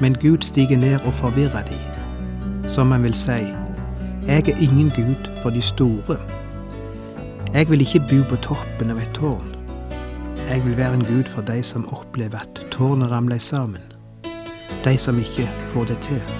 men Gud stiger ned og forvirrer de. Som han vil si, jeg er ingen Gud for de store. Jeg vil ikke bo på toppen av et tårn. Jeg vil være en Gud for de som opplever at tårnet ramler sammen. De som ikke får det til.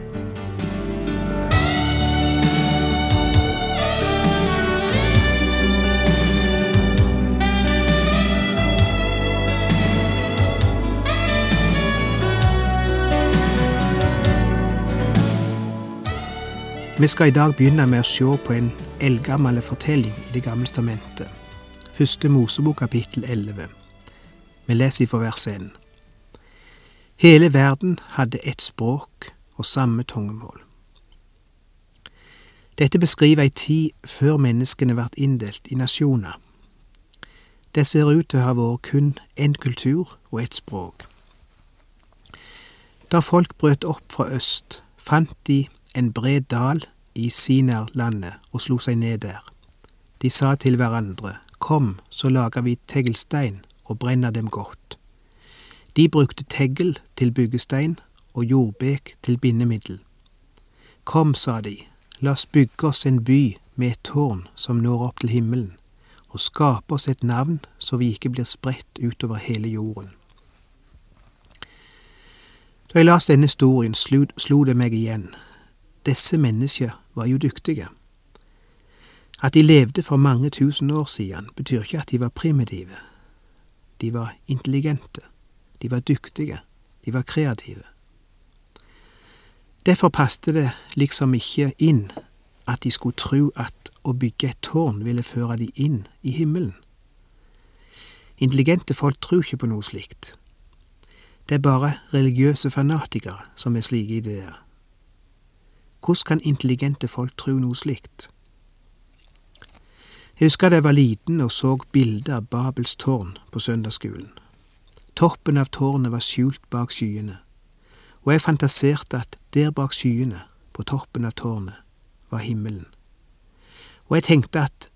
Vi skal i dag begynne med å se på en eldgammel fortelling i Det gamle testamentet. Første Mosebok kapittel 11. Vi leser fra vers 1. Hele verden hadde ett språk og samme tungemål. Dette beskriver ei tid før menneskene ble inndelt i nasjoner. Det ser ut til å ha vært kun én kultur og ett språk. Da folk brøt opp fra øst, fant de en bred dal i Sinerlandet og slo seg ned der. De sa til hverandre, Kom, så lager vi teglstein og brenner dem godt. De brukte tegl til byggestein og jordbek til bindemiddel. Kom, sa de, la oss bygge oss en by med et tårn som når opp til himmelen, og skape oss et navn så vi ikke blir spredt utover hele jorden. Da jeg las denne historien, slo det meg igjen disse menneskene var jo dyktige. At de levde for mange tusen år siden, betyr ikke at de var primitive. De var intelligente, de var dyktige, de var kreative. Derfor passte det liksom ikke inn at de skulle tro at å bygge et tårn ville føre de inn i himmelen. Intelligente folk tror ikke på noe slikt. Det er bare religiøse fanatikere som er slike ideer. Hvordan kan intelligente folk tro noe slikt? Jeg husker da jeg var liten og så bilder av Babels tårn på søndagsskolen. Toppen av tårnet var skjult bak skyene, og jeg fantaserte at der bak skyene, på toppen av tårnet, var himmelen. Og jeg tenkte at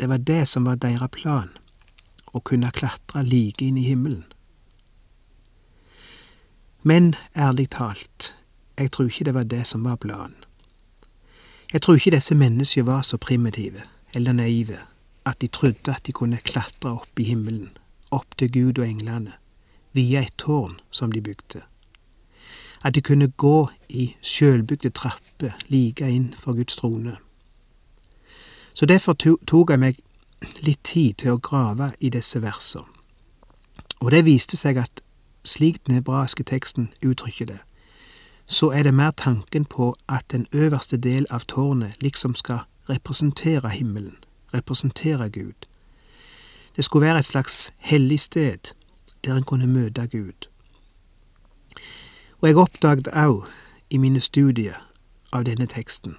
det var det som var deres plan, å kunne klatre like inn i himmelen. Men ærlig talt, jeg tror ikke det var det som var planen. Jeg tror ikke disse menneskene var så primitive eller naive at de trodde at de kunne klatre opp i himmelen, opp til Gud og englene, via et tårn som de bygde. At de kunne gå i sjølbygde trapper like inn for Guds trone. Så derfor tok jeg meg litt tid til å grave i disse versene. Og det viste seg at slik den hebraiske teksten uttrykker det, så er det mer tanken på at den øverste del av tårnet liksom skal representere himmelen, representere Gud. Det skulle være et slags hellig sted der en kunne møte Gud. Og jeg oppdaget òg i mine studier av denne teksten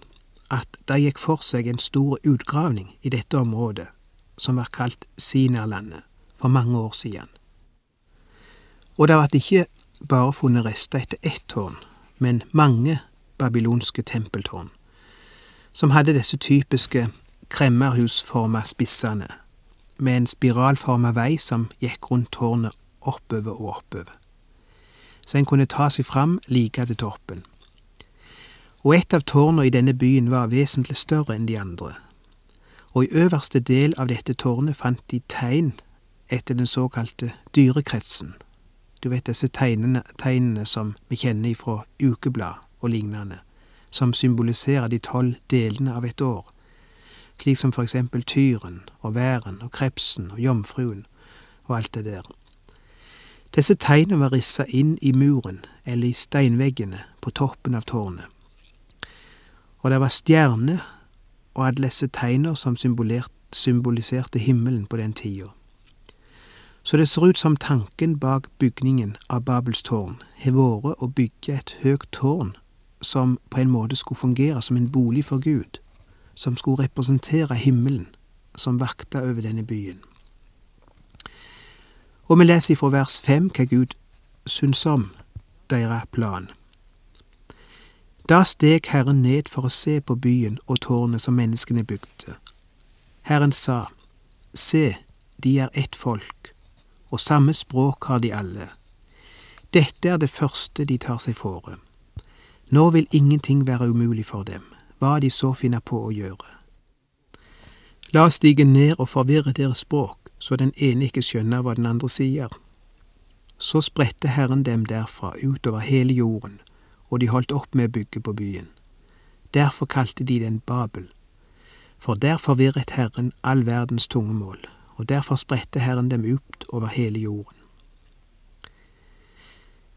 at det gikk for seg en stor utgravning i dette området, som var kalt Sinerlandet, for mange år siden. Og det ble ikke bare funnet rester etter ett tårn, men mange babylonske tempeltårn, som hadde disse typiske kremmerhusforma spissene, med en spiralforma vei som gikk rundt tårnet oppover og oppover, så en kunne ta seg fram like til toppen. Og et av tårnene i denne byen var vesentlig større enn de andre, og i øverste del av dette tårnet fant de tegn etter den såkalte dyrekretsen, du vet disse tegnene, tegnene som vi kjenner ifra ukeblad og lignende, som symboliserer de tolv delene av et år, slik som for eksempel tyren og væren og krepsen og jomfruen og alt det der. Disse tegnene var rissa inn i muren eller i steinveggene på toppen av tårnet. Og det var stjerner og alle disse tegner som symboliserte himmelen på den tida. Så det ser ut som tanken bak bygningen av Babels tårn har vært å bygge et høyt tårn som på en måte skulle fungere som en bolig for Gud, som skulle representere himmelen som vakta over denne byen. Og vi leser ifra vers fem hva Gud syns om deres plan. Da steg Herren ned for å se på byen og tårnet som menneskene bygde. Herren sa, Se, de er ett folk, og samme språk har de alle. Dette er det første de tar seg fore. Nå vil ingenting være umulig for dem, hva de så finner på å gjøre. La oss stige ned og forvirre deres språk, så den ene ikke skjønner hva den andre sier. Så spredte Herren dem derfra utover hele jorden, og de holdt opp med å bygge på byen. Derfor kalte de den Babel, for der forvirret Herren all verdens tungemål, og derfor spredte Herren dem ut over hele jorden.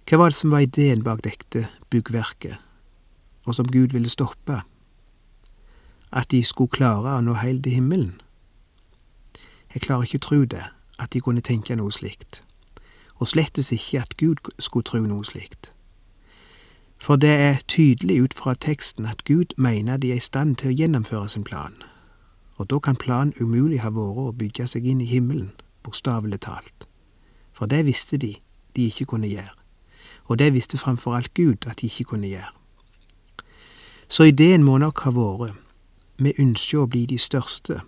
Hva var det som var ideen bak dette byggverket, og som Gud ville stoppe? At de skulle klare å nå heil til himmelen? Jeg klarer ikke å tro det, at de kunne tenke noe slikt, og slettes ikke at Gud skulle tro noe slikt. For det er tydelig ut fra teksten at Gud mener de er i stand til å gjennomføre sin plan, og da kan planen umulig ha vært å bygge seg inn i himmelen, bokstavelig talt. For det visste de de ikke kunne gjøre, og det visste framfor alt Gud at de ikke kunne gjøre. Så ideen må nok ha vært, vi ønsker å bli de største.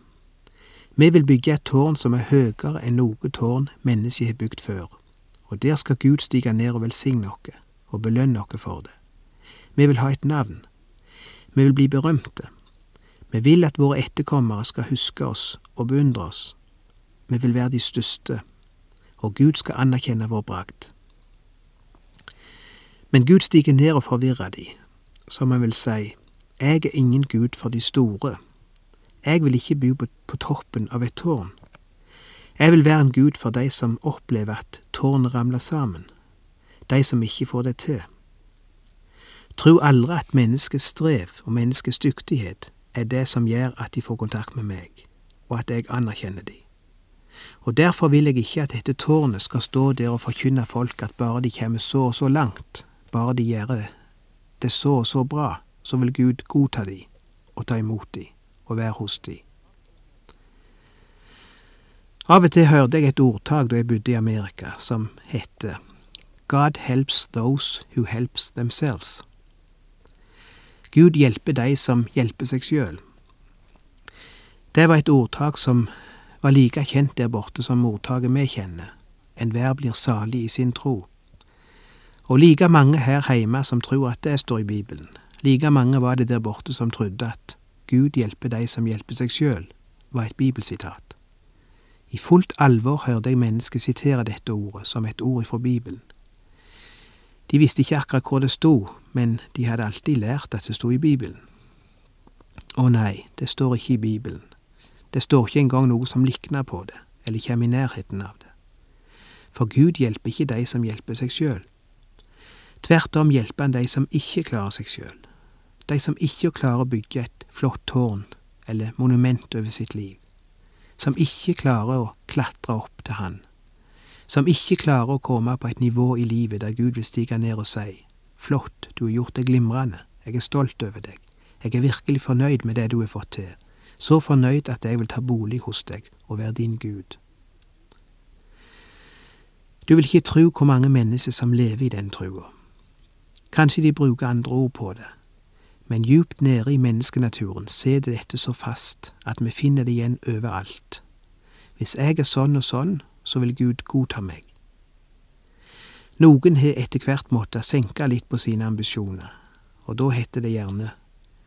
Vi vil bygge et tårn som er høyere enn noe tårn mennesket har bygd før, og der skal Gud stige ned og velsigne oss og belønne oss for det. Vi vil ha et navn. Vi vil bli berømte. Vi vil at våre etterkommere skal huske oss og beundre oss. Vi vil være de største, og Gud skal anerkjenne vår bragd. Men Gud stiger ned og forvirrer de, som han vil si, jeg er ingen Gud for de store. Jeg vil ikke bo på toppen av et tårn. Jeg vil være en Gud for de som opplever at tårnet ramler sammen, de som ikke får det til. Tro aldri at menneskets strev og menneskets dyktighet er det som gjør at de får kontakt med meg, og at jeg anerkjenner de. Og derfor vil jeg ikke at dette tårnet skal stå der og forkynne folk at bare de kommer så og så langt, bare de gjør det så og så bra, så vil Gud godta de og ta imot de og være hos de. Av og til hørte jeg et ordtak da jeg bodde i Amerika, som heter God helps those who helps themselves. Gud hjelper de som hjelper seg sjøl. Det var et ordtak som var like kjent der borte som ordtaket vi kjenner, enhver blir salig i sin tro. Og like mange her heime som tror at det står i Bibelen, like mange var det der borte som trodde at Gud hjelper de som hjelper seg sjøl, var et bibelsitat. I fullt alvor hørte jeg mennesker sitere dette ordet som et ord ifra Bibelen. De visste ikke akkurat hvor det sto, men de hadde alltid lært at det sto i Bibelen. Å nei, det står ikke i Bibelen. Det står ikke engang noe som likner på det, eller kommer i nærheten av det. For Gud hjelper ikke de som hjelper seg sjøl. Tvert om hjelper han de som ikke klarer seg sjøl, de som ikke klarer å bygge et flott tårn eller monument over sitt liv, som ikke klarer å klatre opp til Han, som ikke klarer å komme på et nivå i livet der Gud vil stige ned og si, flott, du har gjort det glimrende, jeg er stolt over deg, jeg er virkelig fornøyd med det du har fått til, så fornøyd at jeg vil ta bolig hos deg og være din Gud. Du vil ikke tro hvor mange mennesker som lever i den trua. Kanskje de bruker andre ord på det, men djupt nede i menneskenaturen sitter dette så fast at vi finner det igjen overalt. Hvis jeg er sånn og sånn, så vil Gud godta meg. Noen har etter hvert måttet senke litt på sine ambisjoner, og da heter det gjerne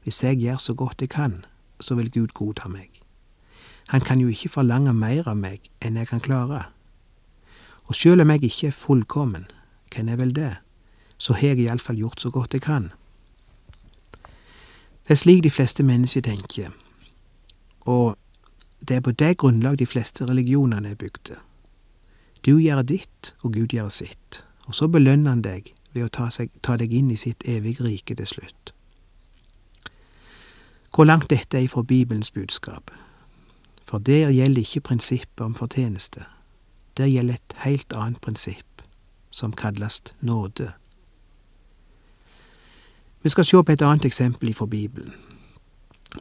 hvis jeg gjør så godt jeg kan, så vil Gud godta meg. Han kan jo ikke forlange mer av meg enn jeg kan klare. Og sjøl om jeg ikke er fullkommen, kan jeg vel det, så har jeg iallfall gjort så godt jeg kan. Det er slik de fleste mennesker tenker, og det er på det grunnlag de fleste religionene er bygde. Du gjør ditt, og Gud gjør sitt, og så belønner han deg ved å ta, seg, ta deg inn i sitt evige rike til slutt. Hvor langt dette er ifra Bibelens budskap? For der gjelder ikke prinsippet om fortjeneste. der gjelder et helt annet prinsipp, som kalles nåde. Vi skal se på et annet eksempel ifra Bibelen.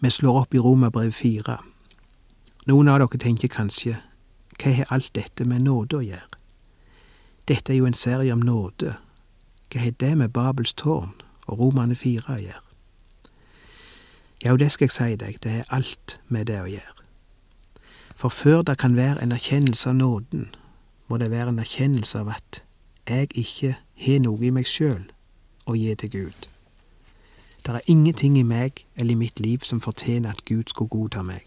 Vi slår opp i Romerbrev fire. Noen av dere tenker kanskje hva har alt dette med nåde å gjøre? Dette er jo en serie om nåde. Hva har det med Babels tårn og Romane fire å gjøre? Ja, det skal jeg si deg, det har alt med det å gjøre. For før det kan være en erkjennelse av nåden, må det være en erkjennelse av at jeg ikke har noe i meg sjøl å gi til Gud. Det er ingenting i meg eller i mitt liv som fortjener at Gud skulle godta meg.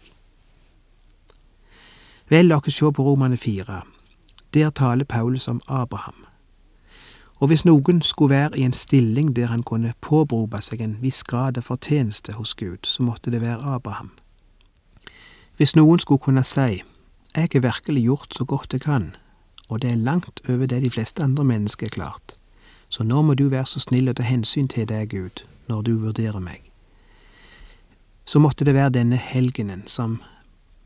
Vel, la oss se på Romane fire. Der taler Paulus om Abraham. Og hvis noen skulle være i en stilling der han kunne påberope seg en viss grad av fortjeneste hos Gud, så måtte det være Abraham. Hvis noen skulle kunne si jeg har virkelig gjort så godt jeg kan, og det er langt over det de fleste andre mennesker er klart, så nå må du være så snill å ta hensyn til deg, Gud, når du vurderer meg. Så måtte det være denne helgenen som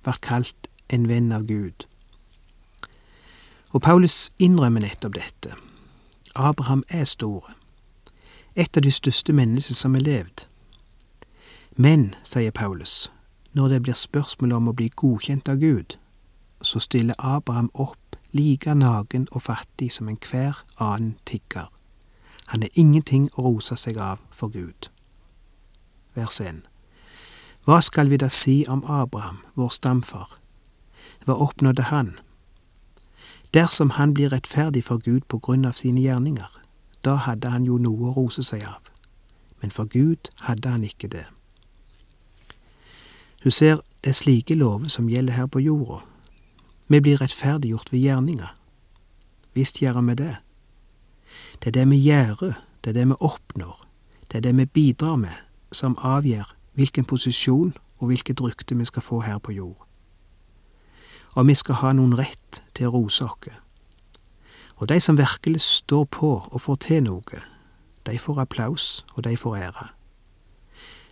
var kalt en venn av Gud. Og Paulus innrømmer nettopp dette. Abraham er store. Et av de største mennesker som er levd. Men, sier Paulus, når det blir spørsmål om å bli godkjent av Gud, så stiller Abraham opp like naken og fattig som enhver annen tigger. Han er ingenting å rose seg av for Gud. Vers 1. Hva skal vi da si om Abraham, vår stamfar? Hva oppnådde han? Dersom han blir rettferdig for Gud på grunn av sine gjerninger, da hadde han jo noe å rose seg av. Men for Gud hadde han ikke det. Du ser, det er slike lover som gjelder her på jorda. Vi blir rettferdiggjort ved gjerninger. Visst gjør vi det. Det er det vi gjør, det er det vi oppnår, det er det vi bidrar med, som avgjør hvilken posisjon og hvilket rykte vi skal få her på jord. Om vi skal ha noen rett til å rose oss. Og de som virkelig står på og får til noe, de får applaus, og de får ære.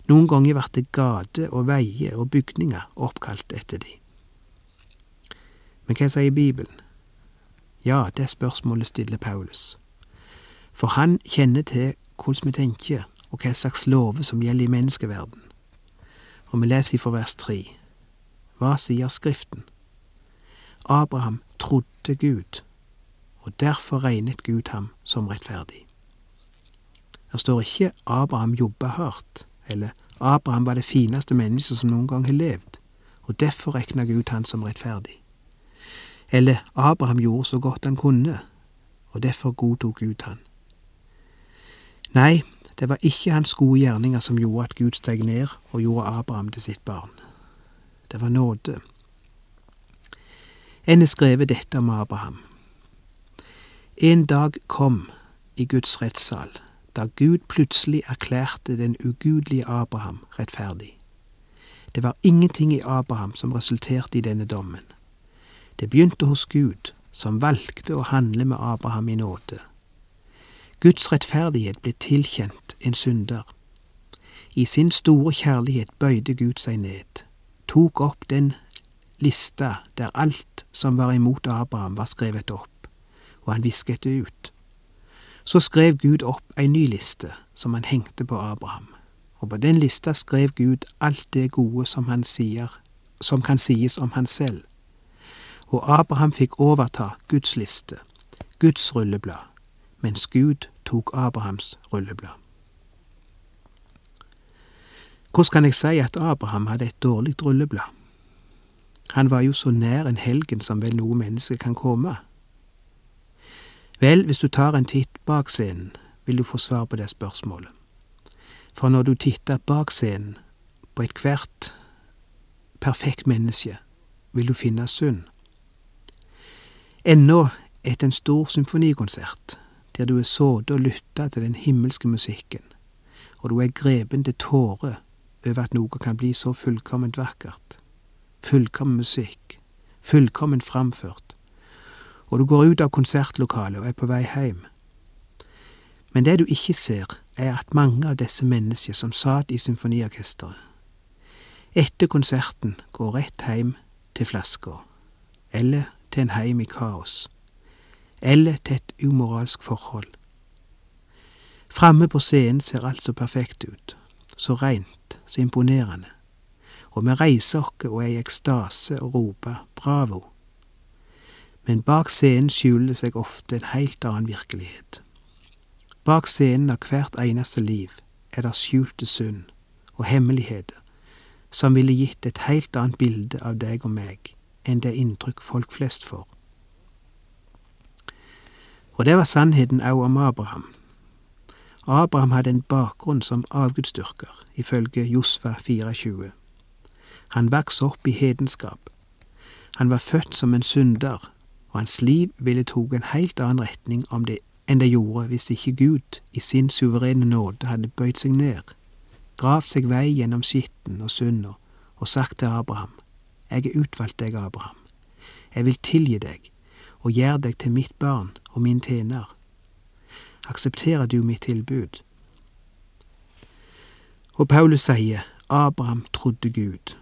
Noen ganger vart det gater og veier og bygninger oppkalt etter de. Men hva sier Bibelen? Ja, det spørsmålet stiller Paulus. For han kjenner til hvordan vi tenker, og hva slags lover som gjelder i menneskeverden. Og vi leser fra vers tre. Hva sier Skriften? Abraham trodde Gud, og derfor regnet Gud ham som rettferdig. Det står ikke Abraham jobba hardt, eller Abraham var det fineste mennesket som noen gang har levd, og derfor regna Gud han som rettferdig. Eller Abraham gjorde så godt han kunne, og derfor godtok Gud han. Nei, det var ikke hans gode gjerninger som gjorde at Gud steg ned og gjorde Abraham til sitt barn. Det var nåde. En har skrevet dette om Abraham. En dag kom i Guds rettssal da Gud plutselig erklærte den ugudelige Abraham rettferdig. Det var ingenting i Abraham som resulterte i denne dommen. Det begynte hos Gud, som valgte å handle med Abraham i nåde. Guds rettferdighet ble tilkjent en synder. I sin store kjærlighet bøyde Gud seg ned, tok opp den lista der alt som var imot Abraham, var skrevet opp, og han visket det ut. Så skrev Gud opp ei ny liste som han hengte på Abraham, og på den lista skrev Gud alt det gode som han sier, som kan sies om han selv. Og Abraham fikk overta Guds liste, Guds rulleblad, mens Gud tok Abrahams rulleblad. Hvordan kan jeg si at Abraham hadde et dårlig rulleblad? Han var jo så nær en helgen som vel noe menneske kan komme. Vel, hvis du tar en titt bak scenen, vil du få svar på det spørsmålet. For når du titter bak scenen på ethvert perfekt menneske, vil du finne synd. Ennå etter en stor symfonikonsert, der du er sittet og lytta til den himmelske musikken, og du er grepen til tårer over at noe kan bli så fullkomment vakkert, fullkommen musikk, fullkommen framført, og du går ut av konsertlokalet og er på vei hjem. Men det du ikke ser, er at mange av disse menneskene som satt i symfoniorkesteret, etter konserten går rett hjem til flaska, eller til en heim i kaos, eller til et umoralsk forhold. Framme på scenen ser alt så perfekt ut, så reint, så imponerende, og vi reiser oss og er i ekstase og roper bravo. Men bak scenen skjuler det seg ofte en helt annen virkelighet. Bak scenen av hvert eneste liv er det skjulte synd og hemmeligheter som ville gitt et helt annet bilde av deg og meg enn det inntrykk folk flest får. Og det var sannheten òg om Abraham. Abraham hadde en bakgrunn som avgudsdyrker, ifølge Josfa 24. Han vokste opp i hedenskap. Han var født som en synder, og hans liv ville tatt en helt annen retning det enn det gjorde hvis ikke Gud i sin suverene nåde hadde bøyd seg ned, gravd seg vei gjennom skitten og synda og sagt til Abraham, Jeg er utvalgt deg, Abraham, jeg vil tilgi deg og gjøre deg til mitt barn og min tjener. Aksepterer du mitt tilbud? Og Paulus sier Abraham trodde Gud,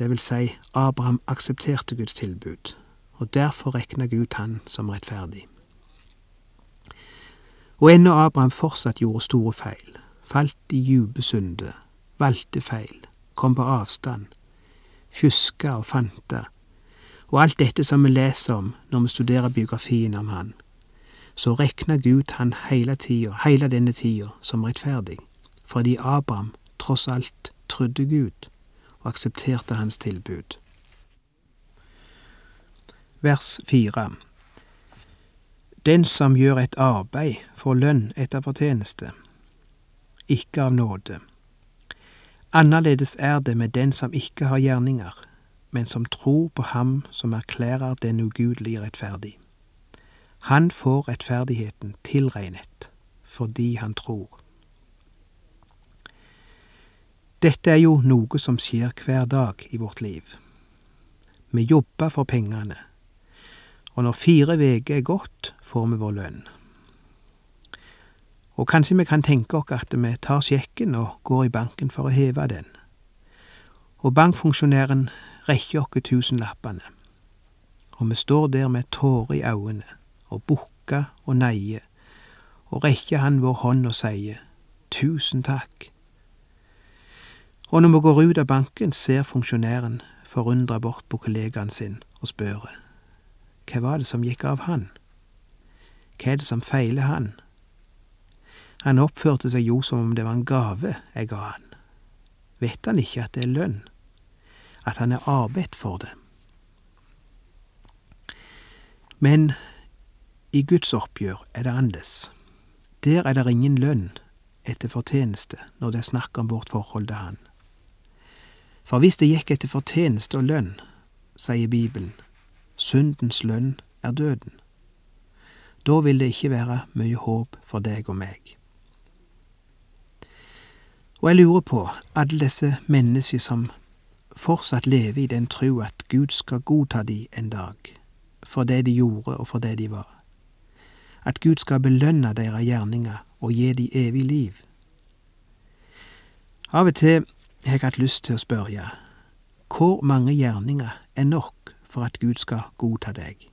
det vil si Abraham aksepterte Guds tilbud, og derfor regna Gud han som rettferdig. Og ennå Abraham fortsatt gjorde store feil, falt i djupe synder, valgte feil, kom på avstand, fjuska og fanta, og alt dette som vi leser om når vi studerer biografien om han, så rekna Gud han hele tida, hele denne tida, som rettferdig, fordi Abraham tross alt trodde Gud og aksepterte hans tilbud. Vers fire Den som gjør et arbeid, får lønn etter fortjeneste, ikke av nåde. Annerledes er det med den som ikke har gjerninger, men som tror på Ham som erklærer den ugudelige rettferdig. Han får rettferdigheten tilregnet fordi han tror. Dette er jo noe som skjer hver dag i vårt liv. Vi jobber for pengene, og når fire uker er gått, får vi vår lønn. Og kanskje vi kan tenke oss at vi tar sjekken og går i banken for å heve den. Og bankfunksjonæren rekker oss tusenlappene. Og vi står der med tårer i øynene og bukker og neier, og rekker han vår hånd og sier tusen takk. Og når vi går ut av banken, ser funksjonæren forundra bort på kollegaen sin og spør hva var det som gikk av han? Hva er det som feiler han? Han oppførte seg jo som om det var en gave jeg ga han. Vet han ikke at det er lønn? At han er arbeidt for det? Men i Guds oppgjør er det annerledes. Der er det ingen lønn etter fortjeneste når det er snakk om vårt forhold til Han. For hvis det gikk etter fortjeneste og lønn, sier Bibelen, syndens lønn er døden. Da vil det ikke være mye håp for deg og meg. Og jeg lurer på alle disse mennesker som fortsatt lever i den tro at Gud skal godta de en dag, for det de gjorde og for det de var. At Gud skal belønne deres gjerninger og gi de evig liv. Av og til jeg hatt lyst til å spørre, hvor mange gjerninger er nok for at Gud skal godta deg?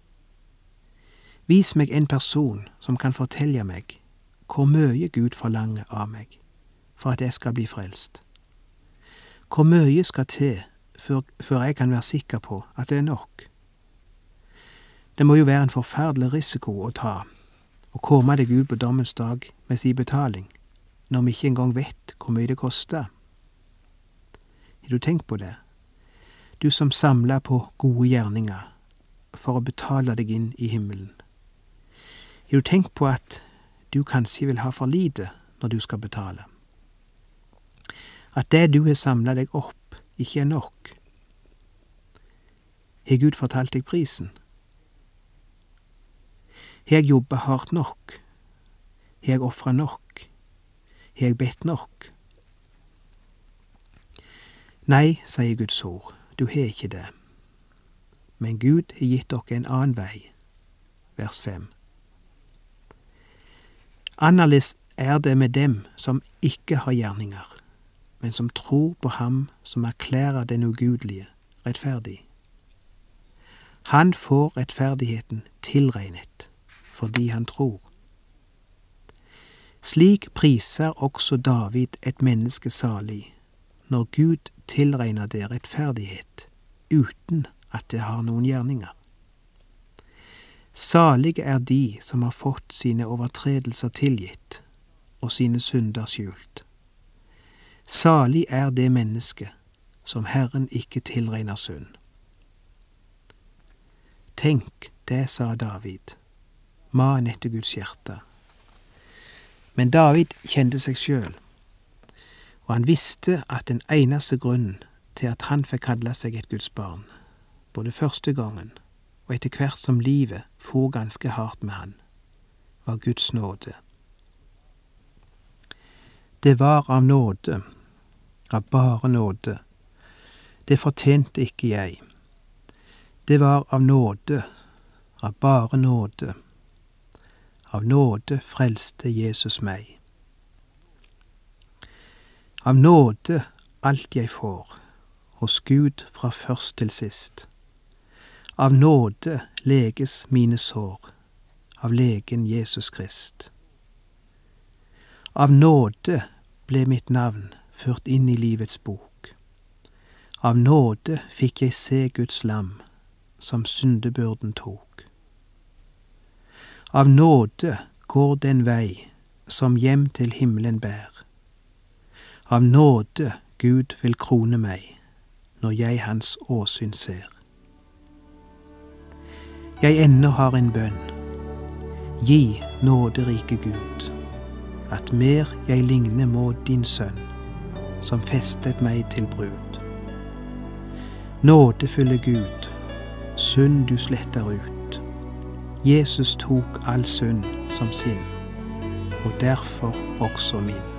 Vis meg en person som kan fortelle meg hvor mye Gud forlanger av meg for at jeg skal bli frelst? Hvor mye skal til før, før jeg kan være sikker på at det er nok? Det må jo være en forferdelig risiko å ta, å komme deg ut på dommens dag med sin betaling, når vi ikke engang vet hvor mye det koster. Har du tenkt på det? Du som samler på gode gjerninger for å betale deg inn i himmelen. Har du tenkt på at du kanskje vil ha for lite når du skal betale? at det du har samla deg opp, ikke er nok. Har Gud fortalt deg prisen? Har jeg jobba hardt nok? Har jeg ofra nok? Har jeg bedt nok? Nei, sier Guds ord, du har ikke det. Men Gud har gitt dere en annen vei. Vers 5. Annerledes er det med dem som ikke har gjerninger men som tror på Ham som erklærer den ugudelige rettferdig. Han får rettferdigheten tilregnet fordi han tror. Slik priser også David et menneske salig, når Gud tilregner det rettferdighet uten at det har noen gjerninger. Salige er de som har fått sine overtredelser tilgitt og sine synder skjult. Salig er det menneske som Herren ikke tilregner synd. Tenk, det sa David, mannen etter Guds hjerte. Men David kjente seg sjøl, og han visste at den eneste grunnen til at han fikk kalle seg et Guds barn, både første gangen og etter hvert som livet for ganske hardt med han, var Guds nåde. Det var av nåde, av bare nåde. Det fortjente ikke jeg. Det var av nåde, av bare nåde. Av nåde frelste Jesus meg. Av nåde alt jeg får, hos Gud fra først til sist. Av nåde leges mine sår, av legen Jesus Krist. Av nåde ble mitt navn ført inn i livets bok. Av nåde fikk jeg se Guds lam, som syndebyrden tok. Av nåde går den vei som hjem til himmelen bær. Av nåde Gud vil krone meg, når jeg hans åsyn ser. Jeg ennå har en bønn. Gi nåderike Gud, at mer jeg ligne må din sønn, som festet meg til brud. Nådefulle Gud, synd du sletter ut. Jesus tok all synd som sin, og derfor også min.